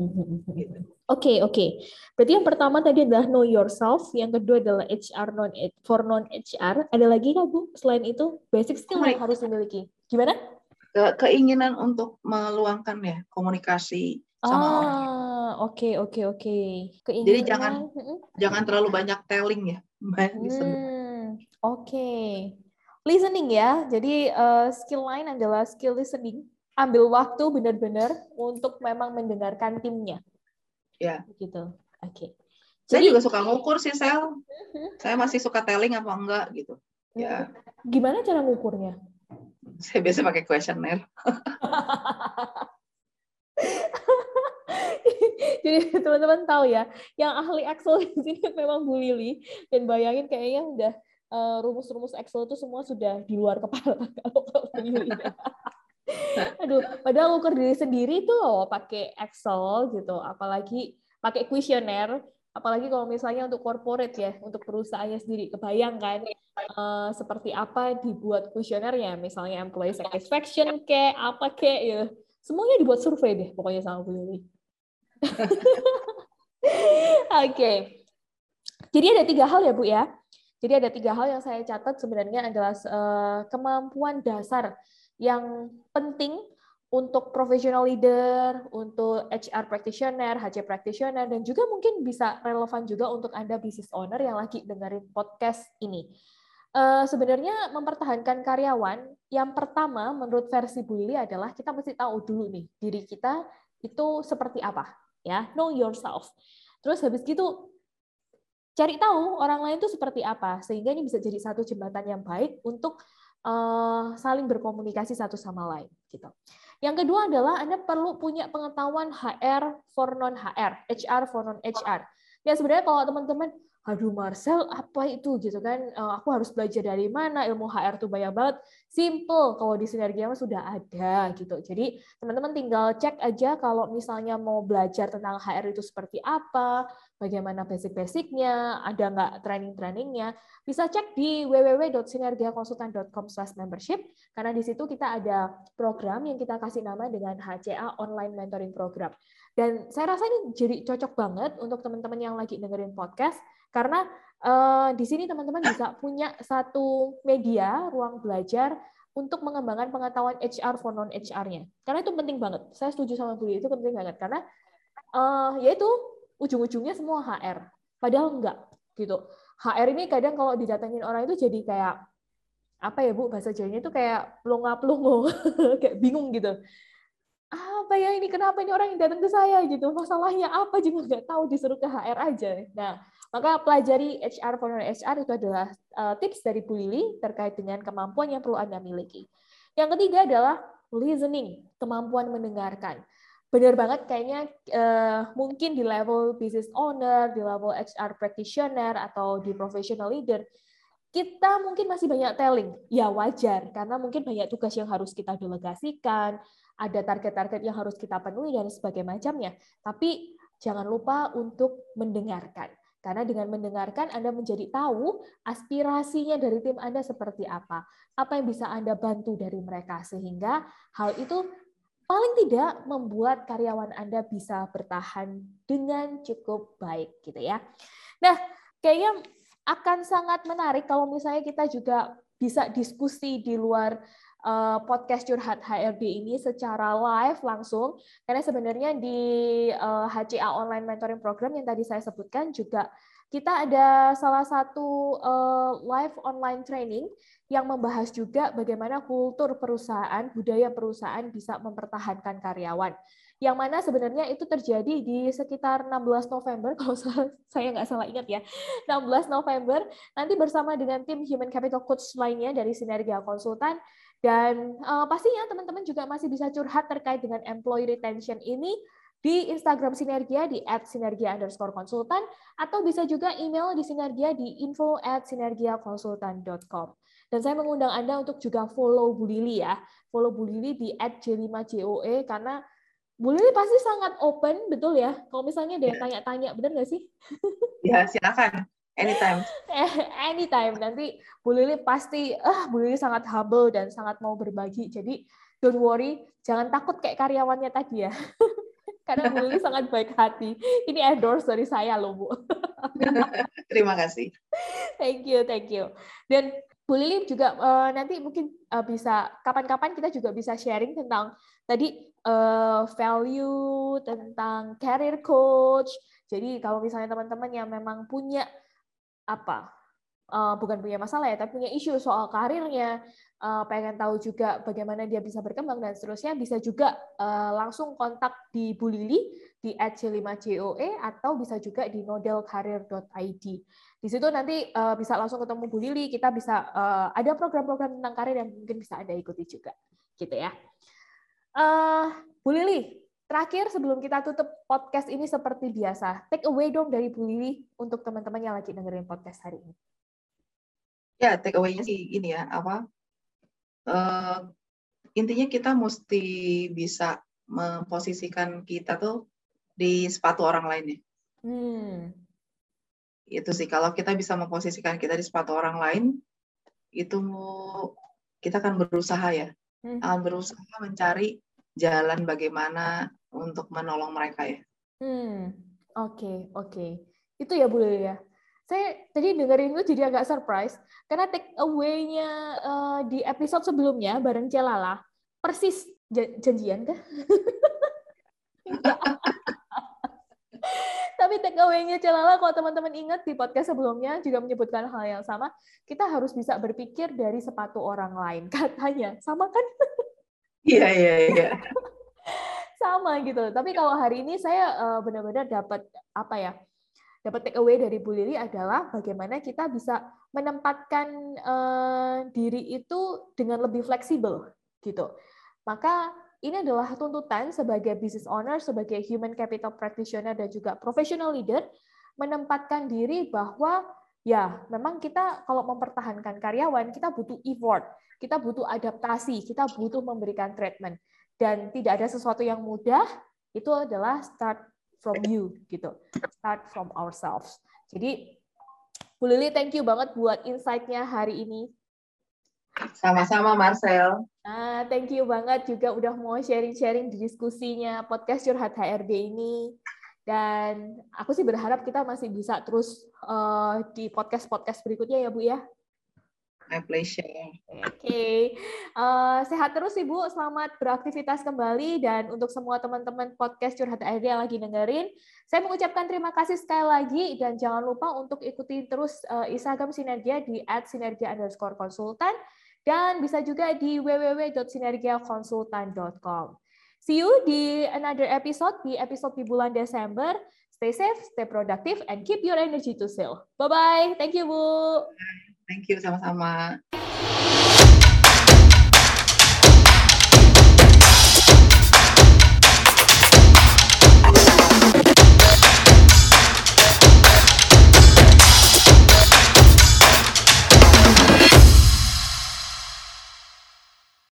S1: gitu. oke. Okay, okay. Berarti yang pertama tadi adalah know yourself, yang kedua adalah HR non for non HR. Ada lagi nggak Bu selain itu basic skill yang harus dimiliki? Gimana?
S2: Ke keinginan untuk meluangkan ya komunikasi sama ah, orang.
S1: oke oke oke.
S2: Jadi jangan jangan terlalu banyak telling ya. (laughs) Hmm,
S1: oke. Okay listening ya. Jadi uh, skill lain adalah skill listening. Ambil waktu benar-benar untuk memang mendengarkan timnya.
S2: Ya.
S1: Gitu. Oke. Okay.
S2: Saya juga suka ngukur sih, Sel. Uh-huh. Saya masih suka telling apa enggak gitu. Ya.
S1: Gimana cara ngukurnya?
S2: Saya biasa pakai questionnaire. (laughs)
S1: Jadi teman-teman tahu ya, yang ahli Excel di sini memang Bu Lili dan bayangin kayaknya udah rumus-rumus Excel itu semua sudah di luar kepala (laughs) kalau (laughs) Aduh, padahal ukur diri sendiri itu loh pakai Excel gitu, apalagi pakai kuesioner, apalagi kalau misalnya untuk corporate ya, untuk perusahaannya sendiri. Kebayang kan uh, seperti apa dibuat kuesionernya, misalnya employee satisfaction kayak apa kayak ya. Semuanya dibuat survei deh pokoknya sama Bu Lili. (laughs) Oke. okay. Jadi ada tiga hal ya Bu ya. Jadi ada tiga hal yang saya catat sebenarnya adalah uh, kemampuan dasar yang penting untuk professional leader, untuk HR practitioner, HC practitioner, dan juga mungkin bisa relevan juga untuk Anda business owner yang lagi dengerin podcast ini. Uh, sebenarnya mempertahankan karyawan, yang pertama menurut versi Bu Lili adalah kita mesti tahu dulu nih diri kita itu seperti apa, ya know yourself. Terus habis gitu cari tahu orang lain itu seperti apa sehingga ini bisa jadi satu jembatan yang baik untuk uh, saling berkomunikasi satu sama lain gitu. Yang kedua adalah Anda perlu punya pengetahuan HR for non HR, HR for non HR. Ya sebenarnya kalau teman-teman aduh Marcel apa itu gitu kan eh, aku harus belajar dari mana ilmu HR tuh banyak banget simple kalau di sinergi sudah ada gitu jadi teman-teman tinggal cek aja kalau misalnya mau belajar tentang HR itu seperti apa bagaimana basic-basicnya ada nggak training-trainingnya bisa cek di www.sinergiakonsultan.com/membership karena di situ kita ada program yang kita kasih nama dengan HCA Online Mentoring Program dan saya rasa ini jadi cocok banget untuk teman-teman yang lagi dengerin podcast karena uh, di sini teman-teman bisa punya satu media ruang belajar untuk mengembangkan pengetahuan HR for non HR-nya. Karena itu penting banget. Saya setuju sama Bu itu penting banget karena uh, yaitu ujung-ujungnya semua HR. Padahal enggak gitu. HR ini kadang kalau didatengin orang itu jadi kayak apa ya Bu bahasa Jawanya itu kayak pelongo-pelongo, (laughs) kayak bingung gitu apa ya ini kenapa ini orang yang datang ke saya gitu masalahnya apa juga nggak tahu disuruh ke HR aja nah maka pelajari HR for HR itu adalah uh, tips dari Bu Lili terkait dengan kemampuan yang perlu Anda miliki. Yang ketiga adalah listening, kemampuan mendengarkan. Benar banget kayaknya uh, mungkin di level business owner, di level HR practitioner atau di professional leader kita mungkin masih banyak telling. Ya wajar karena mungkin banyak tugas yang harus kita delegasikan, ada target-target yang harus kita penuhi dan sebagainya macamnya. Tapi jangan lupa untuk mendengarkan. Karena dengan mendengarkan Anda menjadi tahu aspirasinya dari tim Anda seperti apa, apa yang bisa Anda bantu dari mereka sehingga hal itu paling tidak membuat karyawan Anda bisa bertahan dengan cukup baik gitu ya. Nah, kayaknya akan sangat menarik kalau misalnya kita juga bisa diskusi di luar uh, podcast curhat HRD ini secara live langsung karena sebenarnya di HCA online mentoring program yang tadi saya sebutkan juga kita ada salah satu uh, live online training yang membahas juga bagaimana kultur perusahaan, budaya perusahaan bisa mempertahankan karyawan. Yang mana sebenarnya itu terjadi di sekitar 16 November (laughs) kalau saya nggak salah ingat ya. 16 November nanti bersama dengan tim Human Capital Coach lainnya dari Sinergia Konsultan. Dan uh, pastinya teman-teman juga masih bisa curhat terkait dengan employee retention ini di Instagram Sinergia di @sinergia underscore konsultan atau bisa juga email di Sinergia di info at sinergiakonsultan.com. Dan saya mengundang Anda untuk juga follow Bu Lili ya. Follow Bu Lili di @j5joe karena Bu Lili pasti sangat open, betul ya? Kalau misalnya ada yang ya. tanya-tanya, benar nggak sih?
S2: Ya, silakan. Anytime. (laughs)
S1: Anytime. Nanti Bu Lili pasti, ah Bu Lili sangat humble dan sangat mau berbagi. Jadi, don't worry, jangan takut kayak karyawannya tadi ya. (laughs) Karena Bu Lili sangat baik hati. Ini endorse dari saya loh, Bu. (laughs)
S2: Terima kasih.
S1: Thank you, thank you. Dan Bu Lili juga uh, nanti mungkin uh, bisa kapan-kapan kita juga bisa sharing tentang tadi uh, value, tentang career coach. Jadi kalau misalnya teman-teman yang memang punya apa, uh, bukan punya masalah ya, tapi punya isu soal karirnya, uh, pengen tahu juga bagaimana dia bisa berkembang dan seterusnya, bisa juga uh, langsung kontak di Bu Lili di @c5coe atau bisa juga di nodelkarir.id. Di situ nanti uh, bisa langsung ketemu Bu Lili, kita bisa uh, ada program-program tentang karir yang mungkin bisa Anda ikuti juga, gitu ya. Uh, Bu Lili, terakhir sebelum kita tutup podcast ini seperti biasa, take away dong dari Bu Lili untuk teman-teman yang lagi dengerin podcast hari ini.
S2: Ya, take away-nya sih ini ya, apa? Uh, intinya kita mesti bisa memposisikan kita tuh di sepatu orang lain ya. Hmm. Itu sih, kalau kita bisa memposisikan kita di sepatu orang lain, itu kita akan berusaha ya hmm. akan berusaha mencari jalan bagaimana untuk menolong mereka ya.
S1: Hmm, oke okay, oke. Okay. Itu ya Bu ya. Saya tadi dengerin itu jadi agak surprise karena take away-nya uh, di episode sebelumnya bareng Celala persis janjian kah? (laughs) Tapi take away-nya Celala, kalau teman-teman ingat di podcast sebelumnya juga menyebutkan hal yang sama, kita harus bisa berpikir dari sepatu orang lain. Katanya, sama kan?
S2: Iya, iya, iya. (laughs)
S1: sama gitu. Tapi kalau hari ini saya uh, benar-benar dapat apa ya? Dapat take away dari Bu Lili adalah bagaimana kita bisa menempatkan uh, diri itu dengan lebih fleksibel gitu. Maka ini adalah tuntutan sebagai business owner, sebagai human capital practitioner dan juga professional leader menempatkan diri bahwa ya memang kita kalau mempertahankan karyawan kita butuh effort, kita butuh adaptasi, kita butuh memberikan treatment dan tidak ada sesuatu yang mudah itu adalah start from you gitu, start from ourselves. Jadi Bu Lili, thank you banget buat insight-nya hari ini.
S2: Sama-sama Marcel.
S1: Nah, thank you banget juga udah mau sharing-sharing di diskusinya podcast Curhat HRD ini. Dan aku sih berharap kita masih bisa terus uh, di podcast-podcast berikutnya ya Bu ya.
S2: My pleasure.
S1: Oke, okay. uh, sehat terus Ibu. Selamat beraktivitas kembali dan untuk semua teman-teman podcast Curhat HRD yang lagi dengerin, saya mengucapkan terima kasih sekali lagi dan jangan lupa untuk ikuti terus uh, Instagram Sinergia di @sinergia_konsultan dan bisa juga di www.sinergiakonsultan.com. See you di another episode, di episode di bulan Desember. Stay safe, stay productive, and keep your energy to sell. Bye-bye. Thank you, Bu.
S2: Thank you, sama-sama.